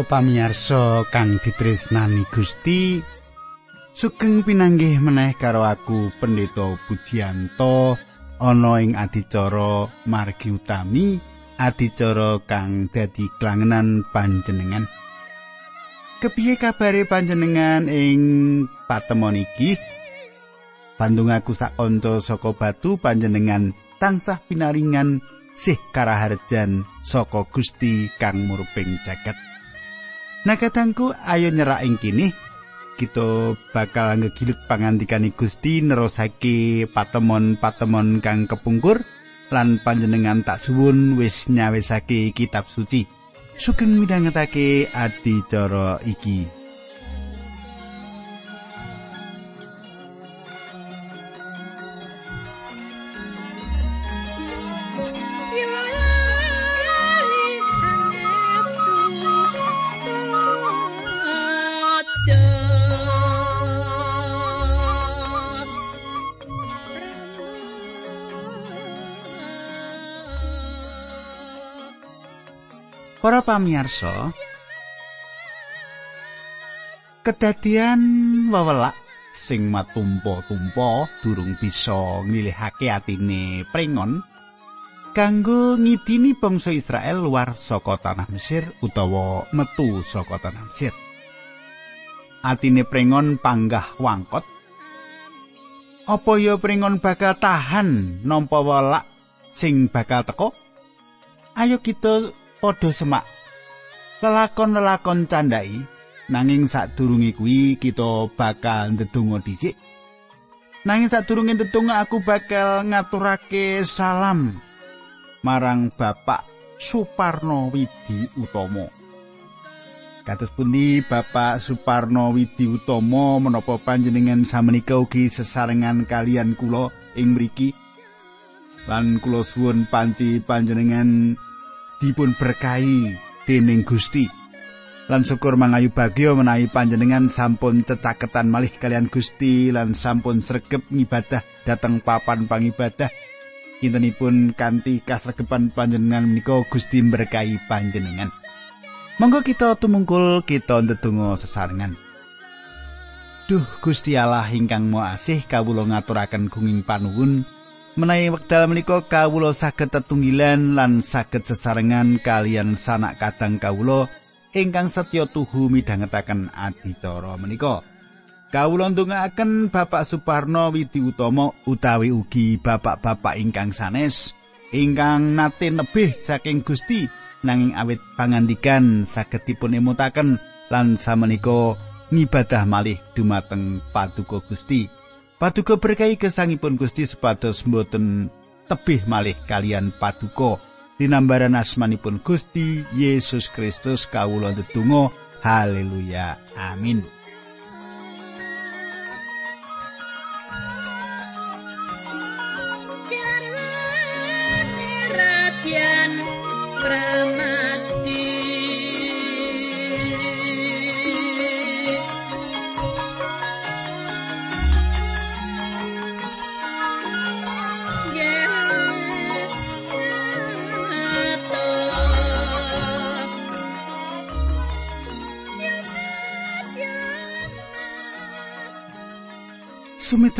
Para pamirsa kang ditresnani Gusti, sugeng pinanggih meneh karo aku Pendeta Pujianto ana ing adicara margi utami, adicara kang dadi klangenan panjenengan. Kepiye kabare panjenengan ing patemon iki? Bandung aku sak kanca saka batu panjenengan tansah pinaringan sih karaharjan saka Gusti kang murping jagat. Nah katangku ayo nyerak ing kini kita bakal ngegilut pangandikan Gusti nerosake patemon-patemon kang kepungkur lan panjenengan tak suwun wis nyawisake kitab suci. Sugeng midhangetake adicara iki pamirsa, kedadian wewelak sing matumpa-tumpa durung bisa nglilihake atine prengon kanggo ngidini bangsa Israel luar saka tanah Mesir utawa metu saka tanah Mesir. Atine prengon panggah wangkot. Apa ya prengon bakal tahan nampa welak sing bakal teko? Ayo kita padha semak lelakon-lelakon candai nanging sadurunge kuwi kita bakal ndedonga dhisik. Nanging sadurunge ndedonga aku bakal ngaturake salam marang Bapak Suparno Widi Utomo Kados pundi Bapak Suparno Widi Utomo menapa panjenengan samenika ugi sesarengan kalian kula ing mriki? Lan kula suwun panci panjenengan dipun berkahi dening Gusti. Lan syukur mangayu bagyo menawi panjenengan sampun cecaketan malih kalian Gusti lan sampun sregep ngibadah dateng papan pangibadah. Intenipun kanthi kasregepan panjenengan menika Gusti berkahi panjenengan. Monggo kita tumungkul kita ndedonga sesarengan. Duh Gusti Allah ingkang Maha Asih kawula ngaturaken gunging panuwun menawi wekdal menika kawula saged tetunggilan lan saged sesarengan kalian sanak kadang kawula ingkang setya tuhu midhangetaken adicara menika. Kawula ndongaaken Bapak Suparno Widi Utomo utawi ugi bapak-bapak ingkang sanes ingkang nate nebih saking Gusti nanging awit pangandikan saged dipun emutaken lan samenika ngibadah malih dumateng Paduka Gusti. Paduka berkahi kesangipun Gusti supados mboten tebih malih kalian paduka. Dinambaran asmanipun Gusti Yesus Kristus kawula ndedonga. Haleluya. Amin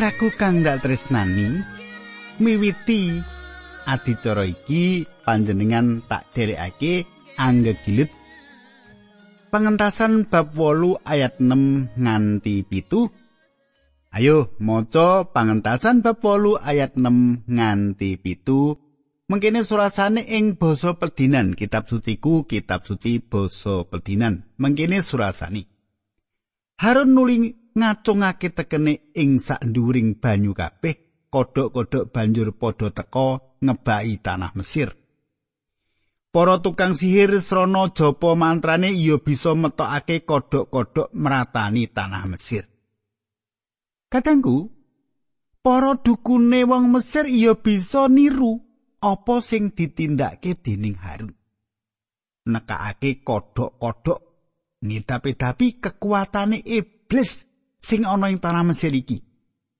Sumitraku kang dak tresnani miwiti adicara iki panjenengan tak derekake anggegilut pengentasan bab 8 ayat 6 nganti pitu. Ayo maca pengentasan bab 8 ayat 6 nganti pitu. Mengkene surasane ing basa pedinan kitab suciku kitab suci basa pedinan. Mengkene surasane Harun nuling ngacungake tekene ing saknduring banyu kabeh kodhok-kodhok banjur padha teka ngebaki tanah Mesir. Para tukang sihir srana japa mantrane iya bisa metokake kodhok-kodhok meratani tanah Mesir. Katangku, para dukune wong Mesir iya bisa niru apa sing ditindakake dening Harun. Nekakake kodhok-kodhok ngidapi-dapi kekuatane iblis sing ana ing tanah Mesir iki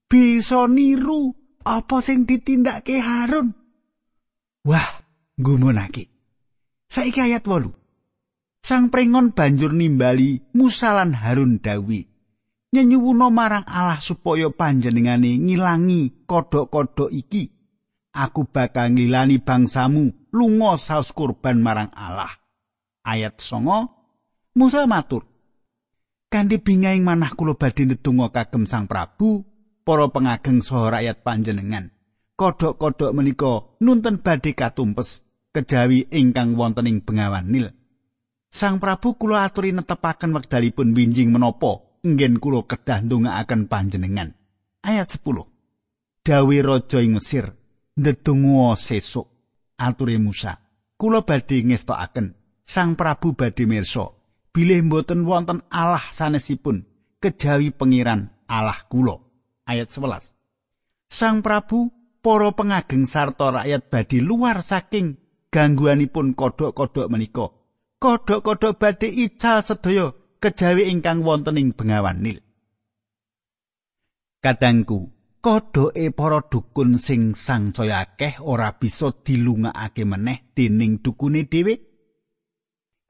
bisa niru apa sing ditindakake Harun wah gumunake saiki ayat 8 Sang prengon banjur nimbali Musa lan Harun dawi. Nyenyuwuna marang Allah supaya panjenengane ngilangi kodhok-kodhok iki. Aku bakal ngilani bangsamu lunga saus kurban marang Allah. Ayat songo Musa matur. Kanthi bingaing manah kula badhe ndedonga kagem Sang Prabu, para pengageng saha rakyat panjenengan. Kodhok-kodhok menika nuntun badhe katumpes kejawi ingkang wonten ing Bengawan Nil. Sang Prabu kula aturi netepaken wekdalipun winjing menapa inggen kula kedah ndongaaken panjenengan. Ayat 10. Dawe raja ing Mesir ndedonga sesuk ature Musa. Kula badhe ngestokaken Sang Prabu badhe mirsa bilih mboten wonten Allah sanesipun kejawi pengiran Allah kula. Ayat 11. Sang Prabu para pengageng sarta rakyat badhe luar saking gangguanipun kodhok-kodhok menika kodhok-kodhok badhe ical sedaya kejawi ingkang wonten ing bengawan Nil. Kadangku, kodhoke para dukun sing sangsaya akeh ora bisa dilungakake meneh dening dukune dhewe.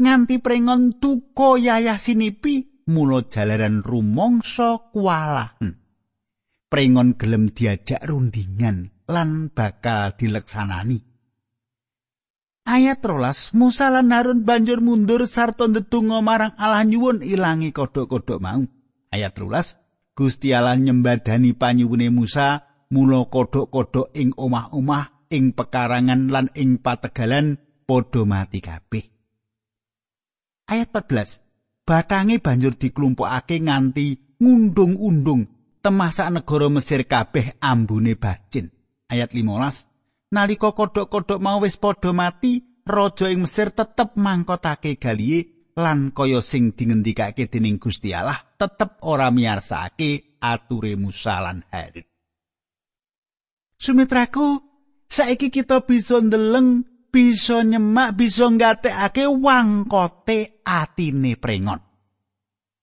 Nganti prengon tuko yayah sinipi mula jalaran rumangsa kualahan. Prengon gelem diajak rundingan lan bakal dileksanani. Ayat rolas Musa lan Harun banjur mundur sarta ndedonga marang Allah nyuwun ilangi kodhok-kodhok mau. Ayat rolas Gusti Allah nyembadani panyuwune Musa mula kodhok-kodhok ing omah-omah ing pekarangan lan ing pategalan padha mati kabeh. Ayat 14 Batange banjur diklumpukake nganti ngundung-undung temasak negara Mesir kabeh ambune bacin. Ayat 15 nalika kodhok-kodhok mau wis padha mati, raja ing Mesir tetep mangkotake galihe lan kaya sing dingendikake dening Gusti Allah tetep ora miyarsake ature Musa lan Harun. Sumitraku, saiki kita bisa ndeleng, bisa nyemak, bisa nggatekake wangkote atine prengon.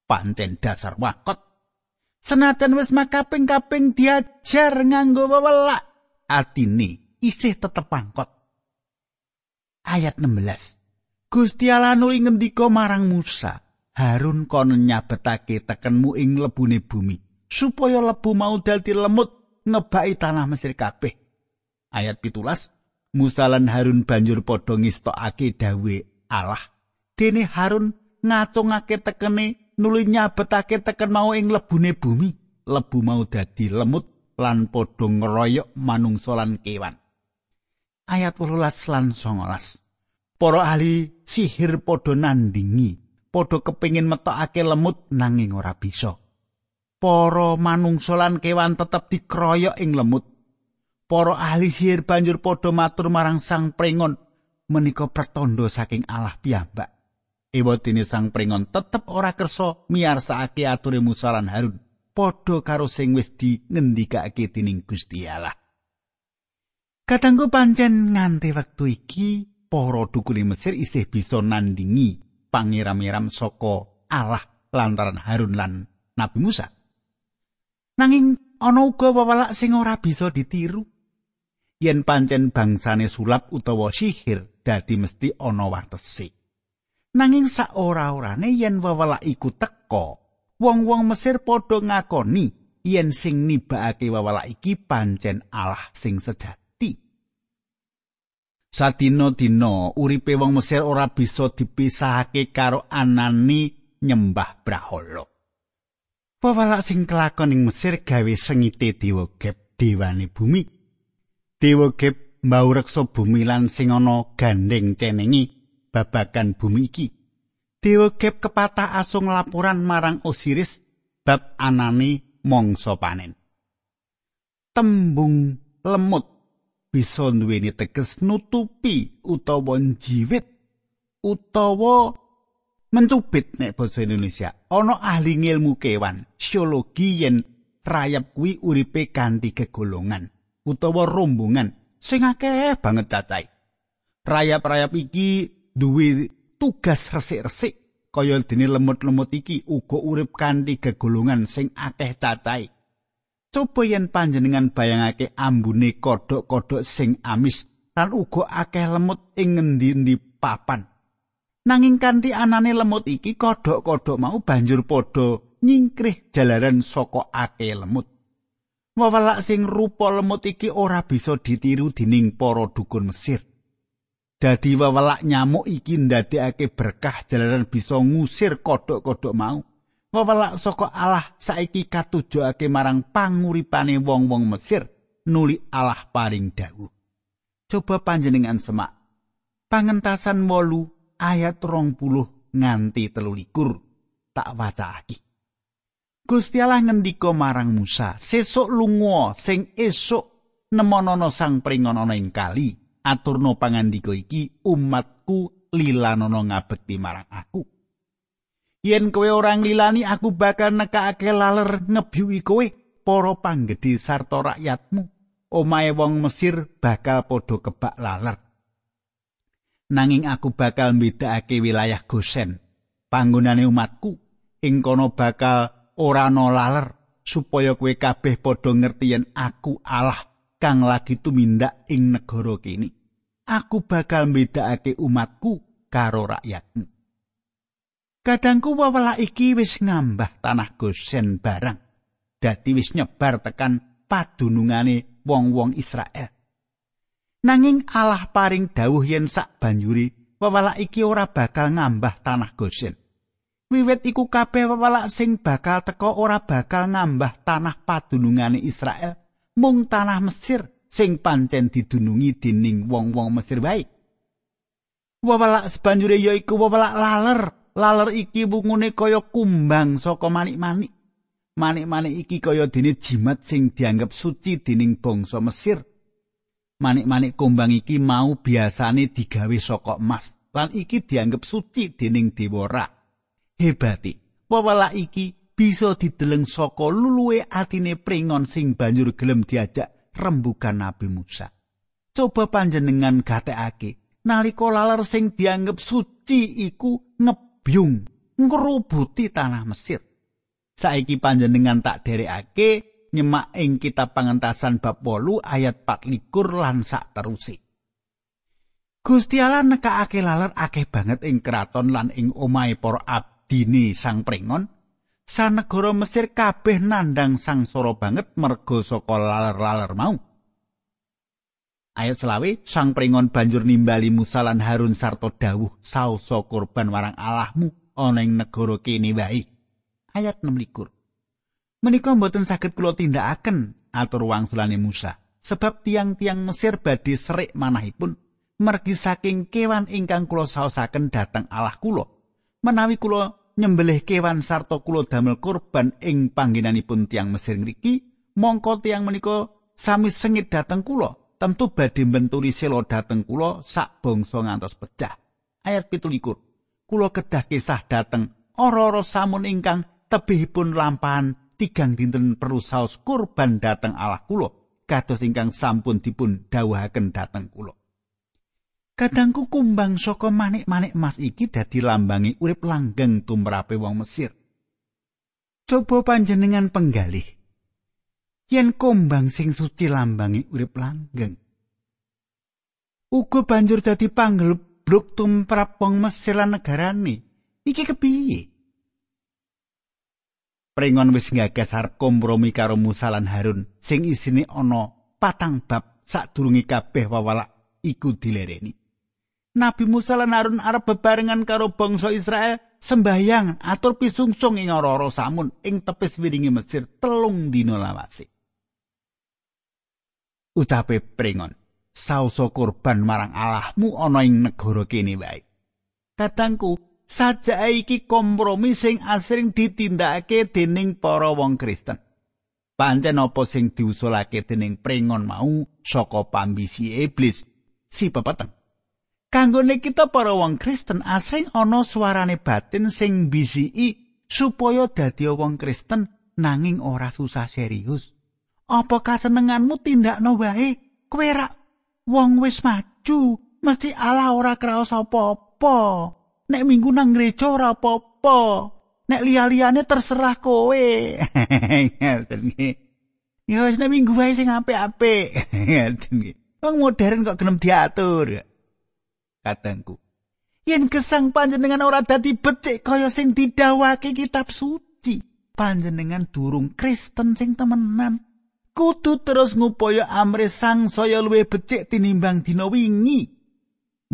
Pancen dasar wangkot. Senajan wis makaping-kaping diajar nganggo wewelak atine isih tetep pangkot. Ayat 16. Gusti Allah nuli ngendika marang Musa, Harun kono nyabetake tekenmu ing lebune bumi, supaya lebu mau dadi lemut ngebaki tanah Mesir kabeh. Ayat pitulas, Musa lan Harun banjur padha ngistokake dawe Allah. Dene Harun ngacungake tekene nuli nyabetake teken mau ing lebune bumi, lebu mau dadi lemut lan padha ngeroyok manungsa lan kewan. ayat 18 lan 19. Para ahli sihir padha nandingi, padha kepingin metokake lemut nanging ora bisa. Para manungsa lan kewan tetep dikroyok ing lemut. Para ahli sihir banjur padha matur marang Sang Pringon menika pertanda saking Allah piyambak. Ewatine Sang Pringon tetep ora kersa miyarsakake ature Musa lan Harun padha karo sing wis dingendikake dening Gusti Allah. Katanggu pancen nganti wektu iki para dukune Mesir isih bisa nandingi pangeram-eram saka Allah lantaran Harun lan Nabi Musa. Nanging ana uga wewalak sing ora bisa ditiru. Yen pancen bangsane sulap utawa sihir dadi mesti ana watesi. Nanging sak ora-orane yen wewalak iku teka, wong-wong Mesir padha ngakoni yen sing nibakake wewalak iki pancen Allah sing sejati. Sadina-dina uripe wong Mesir ora bisa dipisahake karo anani nyembah brahala. Pawalak sing kelakon ing Mesir gawe sengite dewa Geb dewane bumi. Dewa Geb mbau reksa bumi lan sing ana gandeng cenengi babagan bumi iki. Dewa Geb kepatah asung laporan marang Osiris bab anani mangsa panen. Tembung lemut bisa nduweni teges nutupi utawa jiwit utawa mencubit nek basa Indonesia ana ahli ilmu kewan siologi yen rayap kuwi uripe kanthi gegolongan utawa rombongan sing akeh banget cacai rayap-rayap iki duwe tugas resik-resik kaya dene lemut-lemut iki uga urip kanthi gegolongan sing akeh cacai Coba yen panjenengan bayangake ambune kodhok-kodhok sing amis lan uga akeh lemut ing ngendi-endi papan. Nanging kanthi anane lemut iki kodhok-kodhok mau banjur padha nyingkrih jalaran saka ake lemut. Wewelak sing rupa lemut iki ora bisa ditiru dening para dukun Mesir. Dadi wewelak nyamuk iki ndadekake berkah jalaran bisa ngusir kodhok-kodhok mau. Wewelak saka Allah saiki katujokake marang panguripane wong-wong Mesir nuli Allah paring dawuh. Coba panjenengan semak. Pangentasan wolu ayat rong puluh nganti telulikur tak wacaki. Gusti Allah ngendika marang Musa, sesuk lunga sing esuk nemonono sang pringono ing kali, aturno pangandika iki umatku lilanono ngabekti marang aku. Yen kowe ora nglilani aku bakal nekake laler ngebyuki kowe para panggedhe sarta rakyatmu. Omahe wong Mesir bakal padha kebak laler. nanging aku bakal mbedakake wilayah Gosen panggonane umatku ing kono bakal ora ana laler supaya kowe kabeh padha ngerti yen aku Allah kang lagi tumindak ing negara kini aku bakal mbedakake umatku karo rakyatmu. Kadangku wawala iki wis ngambah tanah Gosen barang. Dadi wis nyebar tekan padunungane wong-wong Israel. Nanging Allah paring dawuh yen sak banjuri wewalak iki ora bakal ngambah tanah Gosen. Wiwit iku kabeh wewalak sing bakal teka ora bakal ngambah tanah padunungane Israel, mung tanah Mesir sing pancen didunungi dening wong-wong Mesir wae. Wewalak sebanjure yaiku wewalak laler. Laler iki wungune kaya kumbang saka manik-manik. Manik-manik iki kaya dene jimat sing dianggep suci dening bangsa Mesir. manik-manik kumbang iki mau biasane digawe saka emas lan iki dianggep suci dening dewa hebati. Wewala iki bisa dideleng saka luluwe atine pringon sing banjur gelem diajak rembukan Nabi Musa. Coba panjenengan gatekake nalika laler sing dianggep suci iku ngebyung ngrubuti tanah Mesir. Saiki panjenengan tak derekake nyemak ing kitab pangentasan bab 8 ayat 24 lan sak terusi. Gusti Allah nekakake laler akeh banget ing kraton lan ing omahe para abdine sang pringon. Sanegara Mesir kabeh nandang sangsara banget merga saka laler-laler mau. Ayat selawe, sang pringon banjur nimbali Musa lan Harun sarta dawuh sausa kurban marang Allahmu ana ing negara kene wae. Ayat 6 Menika mboten saged kula tindakaken atur wangsulane Musa sebab tiang-tiang Mesir badhe serik manahipun mergi saking kewan ingkang kula saosaken dhateng Allah kula menawi kula nyembelih kewan sarta kula damel kurban ing panggenanipun tiang Mesir ngriki mongko tiang menika sami sengit dhateng kula tentu badhe mbenturi selo dhateng kula sak bangsa ngantos pecah ayat 17 kula kedah kisah dhateng ora-ora samun ingkang tebihipun lampahan tigang dinten perlu saos kurban dateng Allah kula kados ingkang sampun dipun dawuhaken dateng kula. Kadangku kumbang saka manik-manik emas iki dadi lambangi urip langgeng tumrape wong Mesir. Coba panjenengan penggalih. Yen kumbang sing suci lambangi urip langgeng. Uga banjur dadi panggelbluk tumrap wong Mesir lan negarane. Iki kepiye? Pringon wis ngagas arep kompromi karo Musa lan Harun sing isine ana patang bab sadurunge kabeh wawalak iku dilereni. Nabi Musa lan Harun arep bebarengan karo bangsa Israel sembahyang atur pisungsung ing ora-ora samun ing tepis wiringi Mesir telung dina lawase. Ucape pringon, sausa kurban marang Allahmu ana ing negara kene wae. Katangku, sajake iki kompromi sing asring ditindakake dening para wong Kristen. Pancen apa sing diusulake dening pringon mau saka pambisi iblis si pepeteng. Kanggone kita para wong Kristen asring ana suarane batin sing bisiki supaya dadi wong Kristen nanging ora susah serius. Apa kasenenganmu tindakno wae? Kowe wong wis maju, mesti Allah ora kraos apa-apa. nek minggu nang gereja ora apa-apa nek liya-liyane terserah kowe ya wis nek minggu wae sing apik-apik wong modern kok gelem diatur katengku yen gesang panjenengan ora dadi becik kaya sing didhawuhake kitab suci panjenengan durung Kristen sing temenan. Kudu terus ngupaya amre sang saya luwih becik tinimbang dina wingi.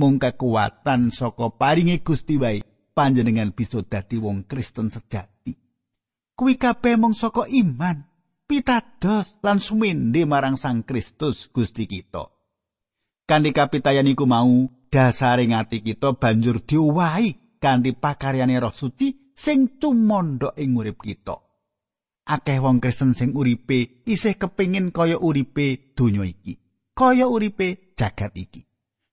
Mung kekuatan saka paringe Gusti wae panjenengan bisa dadi wong Kristen sejati. Kuwi kabeh mung saka iman pitados lan sumende marang Sang Kristus Gusti kita. Kanthi kapitayan iku mau dasaring ati kita banjur diuwahi kanthi pakaryane Roh Suci sing tumandha ing urip kita. Akeh wong Kristen sing uripe isih kepingin kaya uripe donya iki, kaya uripe jagat iki.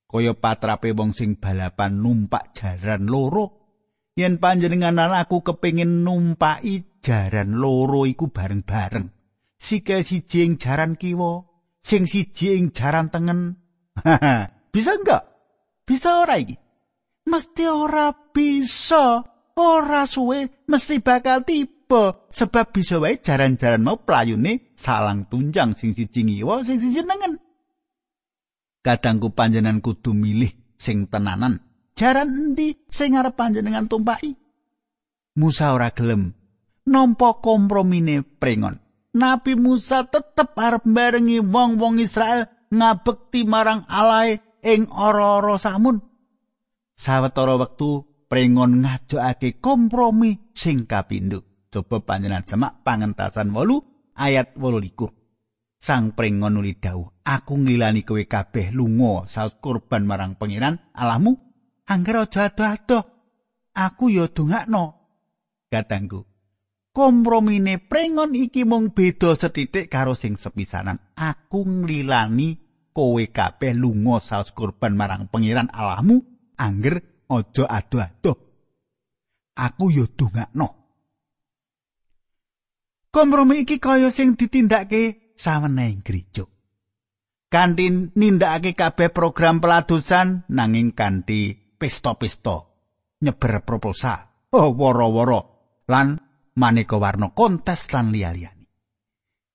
Kaya patrape wong sing balapan numpak jaran loro. Yen panjenengan aku kepingin numpaki jaran loro iku bareng-bareng. Sike siji ing jaran kiwa, sing siji ing jaran tengen. Bisa enggak? Bisa ora iki? Mesti ora bisa. Ora suwe mesti bakal tiba sebab bisa wae jaran-jaran mau playune salang tunjang sing siji ngiwa sing siji nengen. Kadangku panjenengan kudu milih sing tenanan. Jaran endi sing arep panjenengan tumpaki? Musa ora gelem nampa kompromine prengon. Nabi Musa tetep arep barengi wong-wong Israel ngabekti marang Allah ing ora-ora samun. Sawetara wektu prengon ngajokake kompromi sing kapindho. Coba panjenengan semak pangentasan 8 ayat 28. Sang prengon nuli dawuh, "Aku ngilani kowe kabeh lunga saut kurban marang pangeran Allahmu, angger aja ado-ado. Aku ya dongakno." Katangku, kompromine prengon iki mung beda setitik karo sing sepisanan. Aku nglilani kowe kabeh lunga saus kurban marang pangeran Allahmu angger aja ado-ado. Aku yo dongakno. Kompromi iki kaya sing ditindakake sawenehing gereja. Kanthi nindakake kabeh program peladosan nanging kanthi pesta-pesta nyebar proposal. Oh, woro-woro lan maneka warna kontes lan liya-liyane.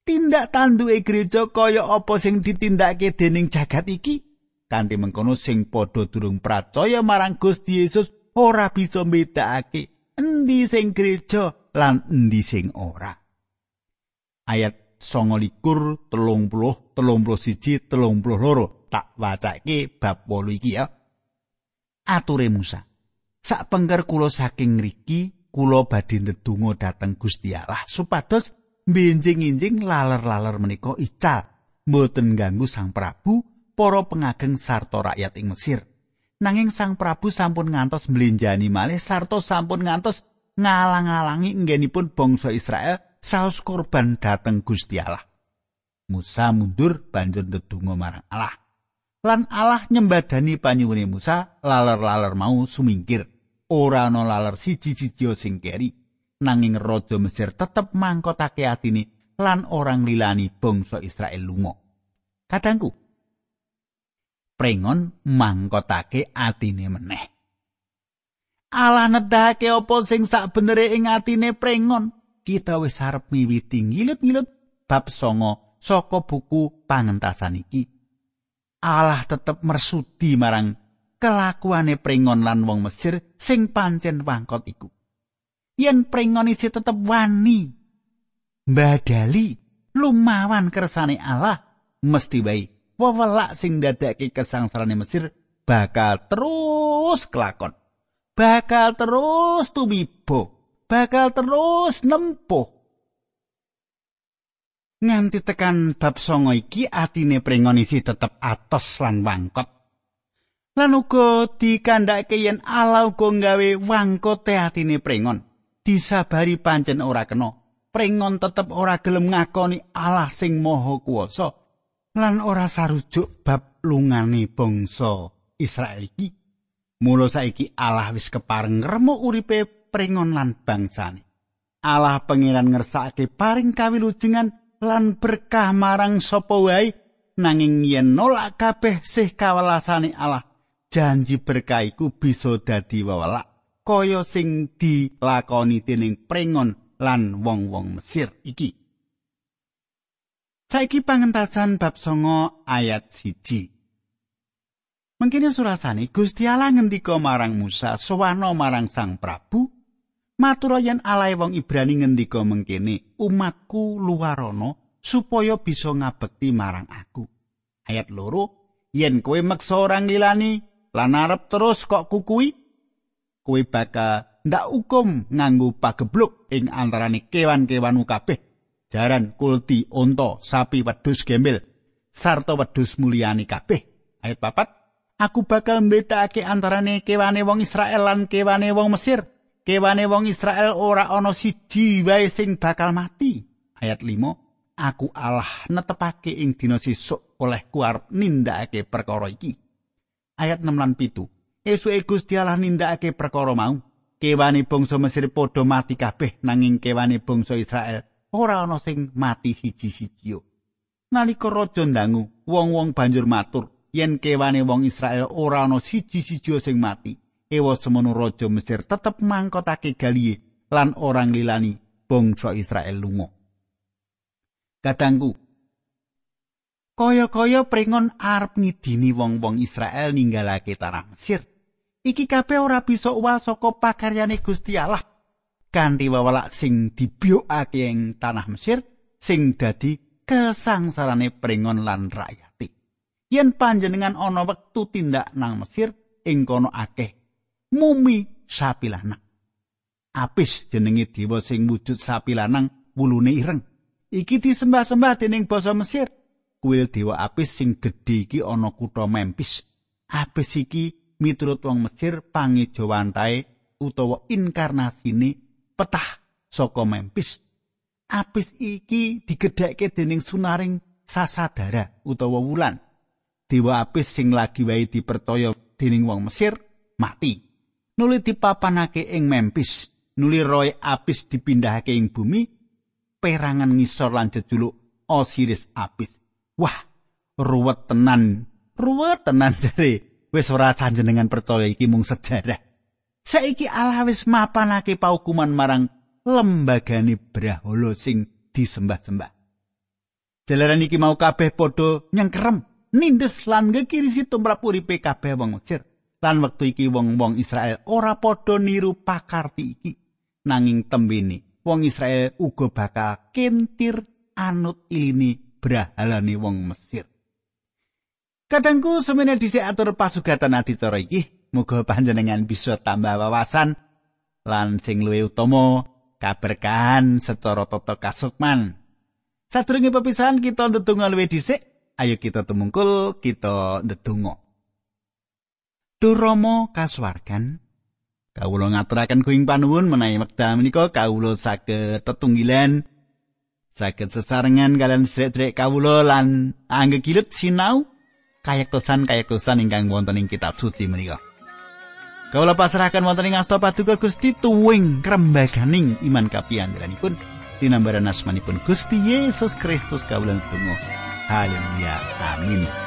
Tindak tanduke gereja kaya apa sing ditindakake dening jagat iki? Kanthi mengkono sing padha durung percaya marang Gusti Yesus ora bisa mbedakake endi sing gereja lan endi sing ora. Ayat 29 30 31 32 tak wacake bab 8 iki ya. Ature Musa. Sak pengker kula saking ngriki kula badhe ndedonga dhateng Gusti Allah supados benjing-injing laler-laler menika ical mboten ganggu Sang Prabu para pengageng sarta rakyat ing Mesir. Nanging Sang Prabu sampun ngantos mlenjani malih sarta sampun ngantos ngalang-alangi nggenipun bangsa Israel saus korban dhateng Gusti Allah. Musa mundur banjur ndedonga marang Allah. Lan Allah nyembadani panyuwune Musa laler-laler mau sumingkir. ora ana laler siji-siji sing keri nanging raja Mesir tetep mangkotake atine lan orang lilani bangsa Israel lunga. Kadangku prengon mangkotake atine meneh. Ala nedake apa sing sak benere ing atine prengon kita wis arep miwiti ngilut-ngilut bab songo saka buku pangentasan iki. Allah tetep mersudi marang kelakuane pringon lan wong Mesir sing pancen wangkot iku. Yen pringon isih tetep wani mbadali lumawan kersane Allah mesti wae wewelak sing dadake kesangsarane Mesir bakal terus kelakon. Bakal terus tumibo, bakal terus nempuh. Nganti tekan bab songo iki atine pringon isih tetep atos lan wangkot. lan uga dikandhake yen Allah uga gawe wangkote atine prengon disabari pancen ora kena. Prengon tetep ora gelem ngakoni Allah sing maha kuwasa. Lan ora sarujuk bab lungane bangsa Israel iki. Mula saiki Allah wis kepareng ngremuk uripe prengon lan bangsane. Allah pangeran ngersakake paring kawilujengan lan berkah marang sapa wae nanging yen nolak kabeh sih kawelasane Allah janji berkah iku bisa dadi wewelak kaya sing dilakoni dening prengon lan wong-wong Mesir iki. Saiki pangentasan bab songo ayat siji. Mengkene surasane Gusti Allah ngendika marang Musa sowana marang Sang Prabu matur yen alae wong Ibrani ngendika mengkene umatku luarono supaya bisa ngabekti marang aku. Ayat loro yen kowe meksa ora ngilani lan arep terus kok kukui kowe bakal ndak hukum nganggo pagebluk ing antarane kewan-kewanmu kabeh jaran kulti onto sapi wedhus gembel sarta wedhus mulyani kabeh ayat papat aku bakal mbedakake antarane kewane wong Israel lan kewane wong Mesir. Kewane wong Israel ora ana siji wae sing bakal mati. Ayat 5, aku Allah netepake ing dina sesuk oleh kuar nindakake perkara iki. Ayat 6 lan 7. Esuke Gusti Allah nindakake perkara mau. Kewane bangsa Mesir padha mati kabeh nanging kewane bangsa Israel ora ana sing mati siji-siji. Nalika raja ndangu, wong-wong banjur matur, yen kewane wong Israel ora ana siji-siji sing mati. Ewa semono raja Mesir tetep mangkotake galiye lan orang lilani bangsa Israel lunga. Kadangku Kaya-kaya pringon arep ngidini wong-wong Israel ninggalake tanah Mesir. Iki kabeh ora bisa uwal saka pakaryane Gusti Allah. Kanthi wawalak sing dibiokake ing tanah Mesir sing dadi kesangsarane pringon lan rakyat. yen panjenengan ana wektu tindak nang Mesir ing kono akeh mumi sapi lanang apis jenenge dewa sing wujud sapi lanang wulune ireng iki disembah-sembah dening basa Mesir kuil dewa apis sing gedhe iki ana kutha Memphis apis iki miturut wong Mesir pangejawantae utawa inkarnasine petah saka Memphis apis iki digedhekke dening sunaring sasadara utawa wulan dewa apis sing lagi wae dipertoyo dening wong Mesir mati. Nuli dipapanake ing Memphis, nuli roy apis dipindahake ing bumi, perangan ngisor lan jejuluk Osiris apis. Wah, ruwet tenan, ruwet tenan jare. Wis ora sanjenengan percaya iki mung sejarah. Saiki Allah wis mapanake paukuman marang lembagane Brahala sing disembah-sembah. Jalaran iki mau kabeh padha nyengkerem nindes lan ngekirisi tumrap uripe kabeh wong Mesir. Lan wektu iki wong-wong Israel ora padha niru pakarti iki. Nanging tembene wong Israel uga bakal kentir anut ilini brahalane wong Mesir. Kadangku semene dhisik atur pasugatan adicara iki, muga panjenengan bisa tambah wawasan lan sing luwih utama kaberkahan secara tata kasukman. Sadurunge pepisahan kita ndedonga luwih dhisik, ayo kita tumungkul kita ndedonga Durama kaswargan kawula ngaturaken kuing panuwun menawi wekdal menika kawula saged tetunggilan saged sesarengan kalian sedherek kawula lan anggegilut sinau kayektosan kayektosan ingkang wonten ing kitab suci menika Kawula pasrahaken wonten ing asta paduka Gusti tuwing krembaganing iman kapiyandelanipun dinambaran asmanipun Gusti Yesus Kristus kawula tunggu Haleluya. Amin.